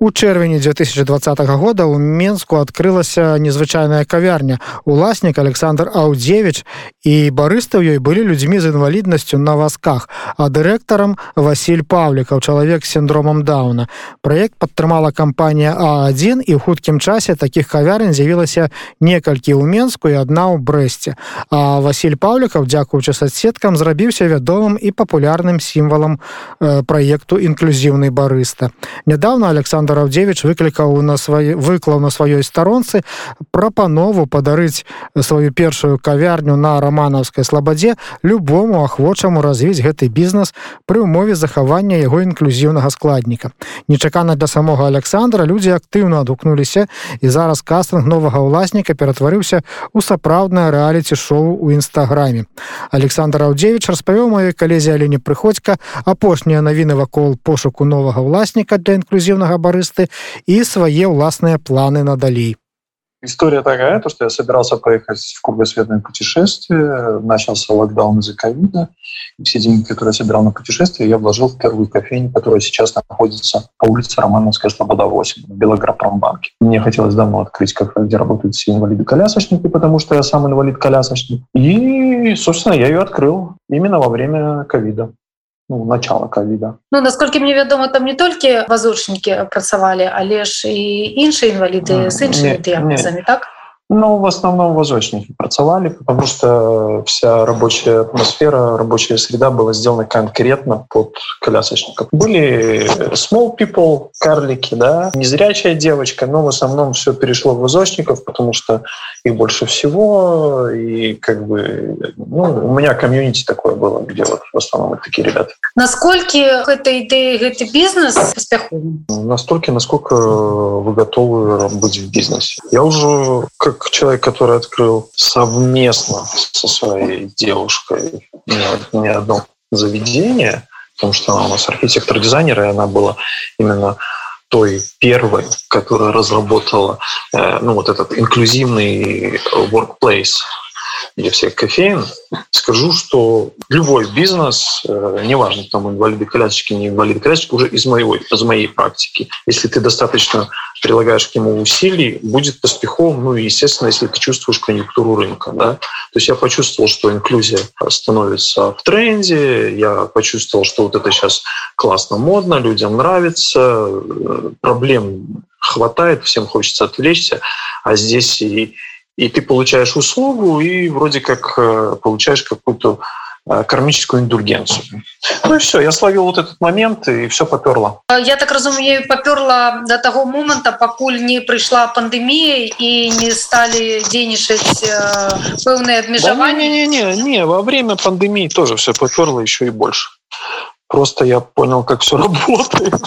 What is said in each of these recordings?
У чэрвені 2020 года ў Мску адкрылася незвычайная кавярня. Уласнік Александр Аўдзевіч і барысты ў ёй былі людзьмі з інваліднасцю на вазках, а дырэктарам Васіль Павлікаў, чалавек з сіндромам дауна. Праект падтрымала кампанія А1 і ў хуткім часе такіх кавярень з'явілася некалькі ў Мску і адна ў брэсце. А Васіль Паўлікаў, дзякуючы соцсеткам зрабіўся вядомым і папулярным сімвалам э, праекту інклюзіўны барыста. Нядаўна Александр Раўдзевіч выклікаў на свае выклаў на сваёй старонцы прапанову падарыць сваю першую кавярню на раманаўскай слабадзе любому ахвочаму развіць гэты бізнес пры ўмове захавання яго інклюзіўнага складніка. Нечакана для самога Александра людзі актыўна адгукнуліся і зараз кастынг новага ўласніка ператварыўся у сапраўднае рэаліці шоу у нстаграме. Александр Аўдзевіч распавёў маёй калезе але не прыходзька апошнія навіны вакол пошуку новага ўласніка для інклюзіўнага бары турысты і свае ўласныя планы надалей История такая, то, что я собирался поехать в кругосветное путешествие, начался локдаун из-за ковида, и все деньги, которые я собирал на путешествие, я вложил в первую кофейню, которая сейчас находится по улице Романовская, Слобода 8, в Белоградпромбанке. Мне хотелось давно открыть кафе, где работают все инвалиды-колясочники, потому что я сам инвалид-колясочник. И, собственно, я ее открыл именно во время ковида ну, начала ковіда Ну насколько мне вядома там не толькі вазочнікі працавалі але ж і іншыя інваліды з іншымі дыягназамі так ну, в основном вазочники працавали, потому что вся рабочая атмосфера, рабочая среда была сделана конкретно под колясочников. Были small people, карлики, да, незрячая девочка, но в основном все перешло в вазочников, потому что их больше всего, и как бы, ну, у меня комьюнити такое было, где вот в основном вот такие ребята. Насколько эта идея, это бизнес успеховым? Настолько, насколько вы готовы быть в бизнесе. Я уже как человек, который открыл совместно со своей девушкой не одно заведение, потому что она у нас архитектор-дизайнер, и она была именно той первой, которая разработала э, ну, вот этот инклюзивный workplace для всех кофеин, скажу, что любой бизнес, э, неважно, там инвалиды колясочки, не инвалиды колясочки, уже из моей, из моей практики, если ты достаточно прилагаешь к нему усилий, будет успехом, ну и, естественно, если ты чувствуешь конъюнктуру рынка. Да? То есть я почувствовал, что инклюзия становится в тренде, я почувствовал, что вот это сейчас классно, модно, людям нравится, проблем хватает, всем хочется отвлечься, а здесь и и ты получаешь услугу и вроде как э, получаешь какую-то кармическую индульгенцию. Ну и все, я словил вот этот момент, и все поперло. Я так разумею, поперло до того момента, покуль не пришла пандемия и не стали денежить э, пэўные обмежевания. Да, не, не, не, не, во время пандемии тоже все поперло еще и больше. Просто я понял, как все работает.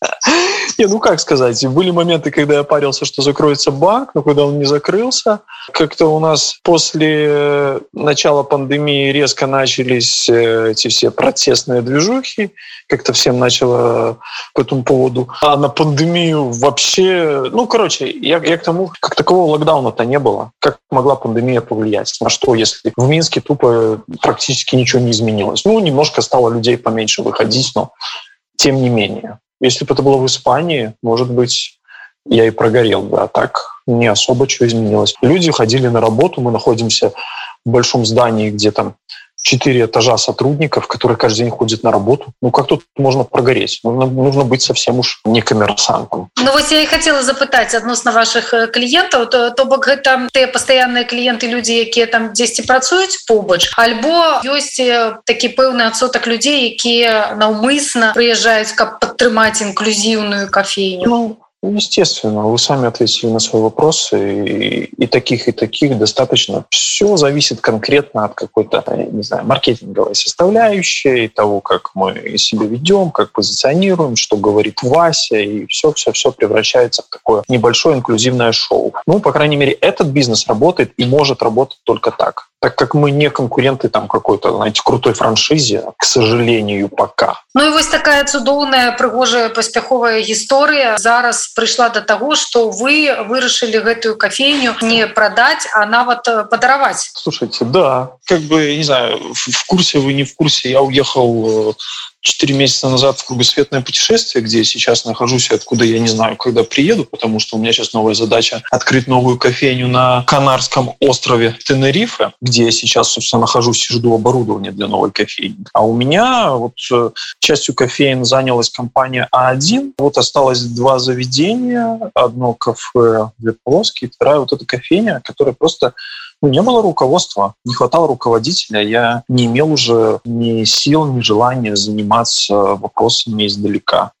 Не, ну как сказать, были моменты, когда я парился, что закроется банк, но когда он не закрылся, как-то у нас после начала пандемии резко начались э, эти все протестные движухи, как-то всем начало по этому поводу. А на пандемию вообще, ну, короче, я, я к тому, как такового локдауна-то не было. Как могла пандемия повлиять? На что, если в Минске тупо практически ничего не изменилось? Ну, немножко стало людей поменьше выходить, но тем не менее. Если бы это было в Испании, может быть, я и прогорел бы, а так не особо что изменилось. Люди ходили на работу, мы находимся в большом здании, где там четыре этажа сотрудников, которые каждый день ходят на работу. Ну, как тут можно прогореть? Нужно, нужно быть совсем уж не коммерсантом. Ну, вось я і хацела запытаць адносно ваших э, кліентаў, то, то бок гэта тыя пастаянныя кліенты людзі, якія там дзесьці працуюць побач, альбо ёсць э, такі пэўны адсотак людзей, якія наўмысна прыязджаюць, каб падтрымаць інклюзіўную кафейню. Ну, Естественно, вы сами ответили на свой вопрос, и, и таких, и таких достаточно. Все зависит конкретно от какой-то, не знаю, маркетинговой составляющей, того, как мы себя ведем, как позиционируем, что говорит Вася, и все-все-все превращается в такое небольшое инклюзивное шоу. Ну, по крайней мере, этот бизнес работает и может работать только так. Так как мы не конкуренты там какой-то, знаете, крутой франшизе, к сожалению, пока Ну і вось такая цудоўная прыгожая паспяховая гісторыя зараз прыйшла до того что вы вырашылі гэтую кофейню не продать а нават э, подараваць слушайте да как бы не знаю в курсе вы не в курсе я уехал 4 месяца назад в кругосветное путешествие, где я сейчас нахожусь и откуда я не знаю, когда приеду, потому что у меня сейчас новая задача открыть новую кофейню на Канарском острове Тенерифе, где я сейчас, собственно, нахожусь и жду оборудования для новой кофейни. А у меня вот э, частью кофеин занялась компания А1. Вот осталось два заведения. Одно кафе «Две полоски», вторая вот эта кофейня, которая просто ну, не было руководства, не хватало руководителя. Я не имел уже ни сил, ни желания заниматься вопросами издалека.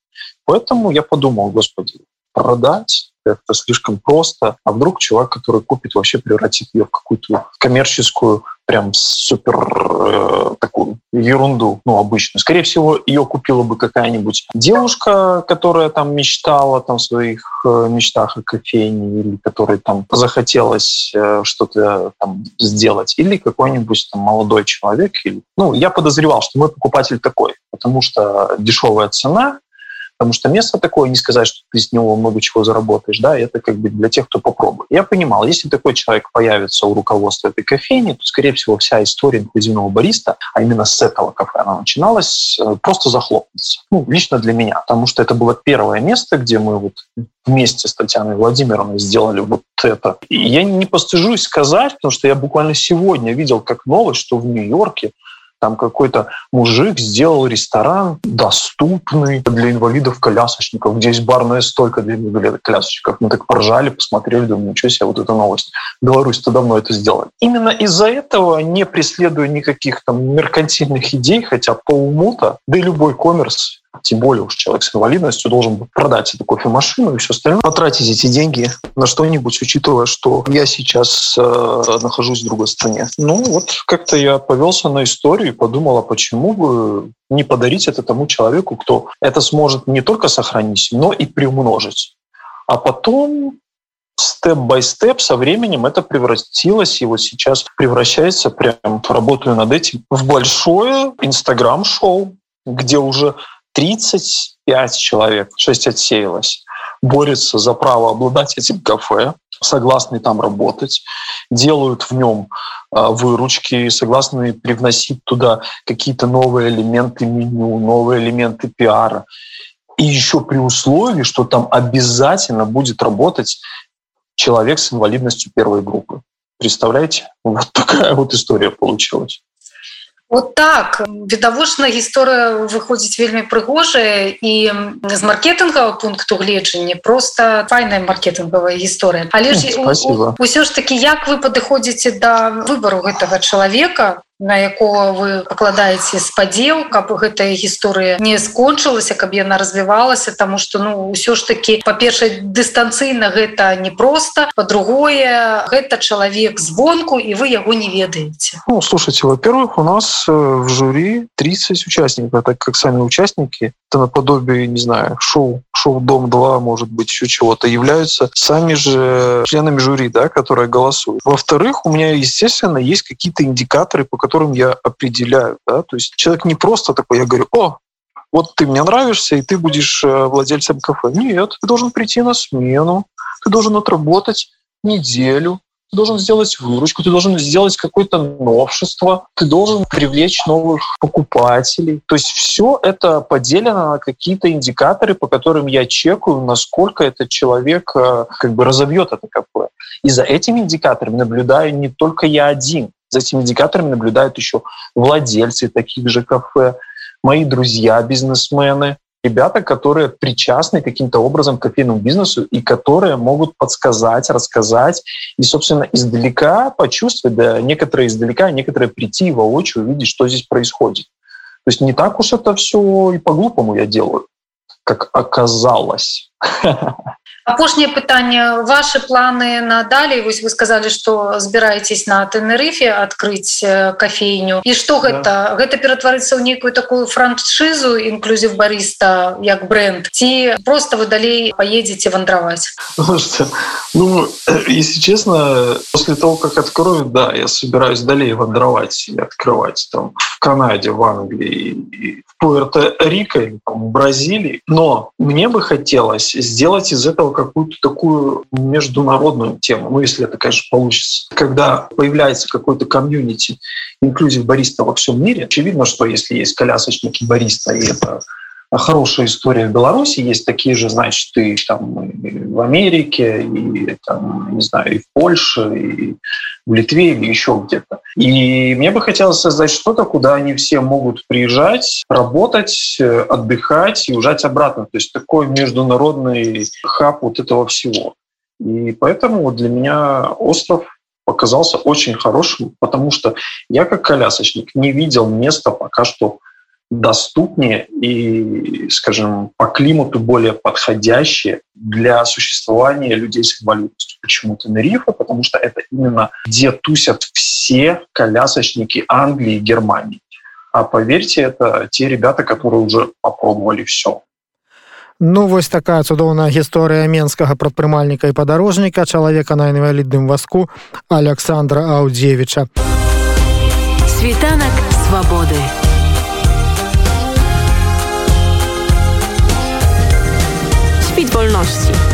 Поэтому я подумал, господи, продать это слишком просто. А вдруг человек, который купит, вообще превратит ее в какую-то коммерческую, прям супер э, такую ерунду, ну, обычную. Скорее всего, ее купила бы какая-нибудь девушка, которая там мечтала там в своих э, мечтах о кофейне, или которой там захотелось э, что-то там сделать, или какой-нибудь там молодой человек. Или... Ну, я подозревал, что мой покупатель такой, потому что дешевая цена, Потому что место такое, не сказать, что ты с него много чего заработаешь, да, это как бы для тех, кто попробует. Я понимал, если такой человек появится у руководства этой кофейни, то, скорее всего, вся история инклюзивного бариста, а именно с этого кафе она начиналась, э, просто захлопнется. Ну, лично для меня, потому что это было первое место, где мы вот вместе с Татьяной Владимировной сделали вот это. И я не постыжусь сказать, потому что я буквально сегодня видел как новость, что в Нью-Йорке там какой-то мужик сделал ресторан доступный для инвалидов-колясочников, где есть барная стойка для инвалидов-колясочников. Мы так поржали, посмотрели, думаю, ничего себе, вот эта новость. Беларусь-то давно это сделали. Именно из-за этого, не преследуя никаких там меркантильных идей, хотя по уму-то, да и любой коммерс тем более уж человек с инвалидностью должен продать эту кофемашину и все остальное, потратить эти деньги на что-нибудь, учитывая, что я сейчас э, нахожусь в другой стране. Ну вот как-то я повелся на историю и подумал, а почему бы не подарить это тому человеку, кто это сможет не только сохранить, но и приумножить. А потом степ-бай-степ со временем это превратилось, и вот сейчас превращается, прям работаю над этим, в большое инстаграм-шоу, где уже 35 человек, 6 отсеялось, борются за право обладать этим кафе, согласны там работать, делают в нем а, выручки, согласны привносить туда какие-то новые элементы меню, новые элементы пиара. И еще при условии, что там обязательно будет работать человек с инвалидностью первой группы. Представляете? Вот такая вот история получилась. Вот так відавочна гісторыя выходзіць вельмі прыгожая і з маркетынгава пункту гледжання просто файная маркетынгавая гісторыя але ж ўсё ж таки як вы падыходзіце да выбару гэтага чалавека На якого вы пакладаеце спадзеў каб гэтая гісторыя не скончылася каб яна развівалася тому что ну ўсё ж таки па-першае дыстанцыйна гэта непросто по-другое гэта чалавек звонку і вы яго не ведаеце. Ну, слушайте во-первых у нас э, в жюри 30 участников так как сами участники это наподобие не знаю шоу шоу дом 2 может быть еще чего-то являются сами же членами жюри да которые голосуют во-вторых у меня естественно есть какие-то индикаторы по которым которым я определяю. Да? То есть человек не просто такой, я говорю, о, вот ты мне нравишься, и ты будешь э, владельцем кафе. Нет, ты должен прийти на смену, ты должен отработать неделю, ты должен сделать выручку, ты должен сделать какое-то новшество, ты должен привлечь новых покупателей. То есть все это поделено на какие-то индикаторы, по которым я чекаю, насколько этот человек э, как бы разовьет это кафе. И за этими индикаторами наблюдаю не только я один. За этими индикаторами наблюдают еще владельцы таких же кафе, мои друзья, бизнесмены, ребята, которые причастны каким-то образом к кофейному бизнесу и которые могут подсказать, рассказать и, собственно, издалека почувствовать, да, некоторые издалека, некоторые прийти и воочию увидеть, что здесь происходит. То есть не так уж это все и по-глупому я делаю, как оказалось. апошняе пытанне ваши планы надалей вось вы сказали что збіраетесь на тенерыфе открыть э, кофейню. І что гэта да. гэта ператварыцца ў нейкую такую франшизу інклюзив бариста як бренд? Ці просто вы далей поедете вандраваць ну, если честно после того как откроют да я собираюсь далей вандраваць и открывать там в канаде в англии в пуэрто рика бразилии. Но мне бы хотелось сделать из этого какую-то такую международную тему, ну, если это, конечно, получится. Когда появляется какой-то комьюнити инклюзив бариста во всем мире, очевидно, что если есть колясочники бариста, и это хорошая история в Беларуси, есть такие же, значит, и там и в Америке, и там, не знаю, и в Польше, и в Литве, или еще где-то. И мне бы хотелось создать что-то, куда они все могут приезжать, работать, отдыхать и уезжать обратно. То есть такой международный хаб вот этого всего. И поэтому для меня остров показался очень хорошим, потому что я как колясочник не видел места пока что доступнее и, скажем, по климату более подходящие для существования людей с инвалидностью. Почему Тенерифа? Потому что это именно где тусят все колясочники Англии и Германии. А поверьте, это те ребята, которые уже попробовали все. Ну вось такая цудоўная гісторыя менскага прадпрымальніка і падарожніка чалавека на інвалідным васку Александра Аўдзевіча. Світанак свабоды. Orbit Wolności.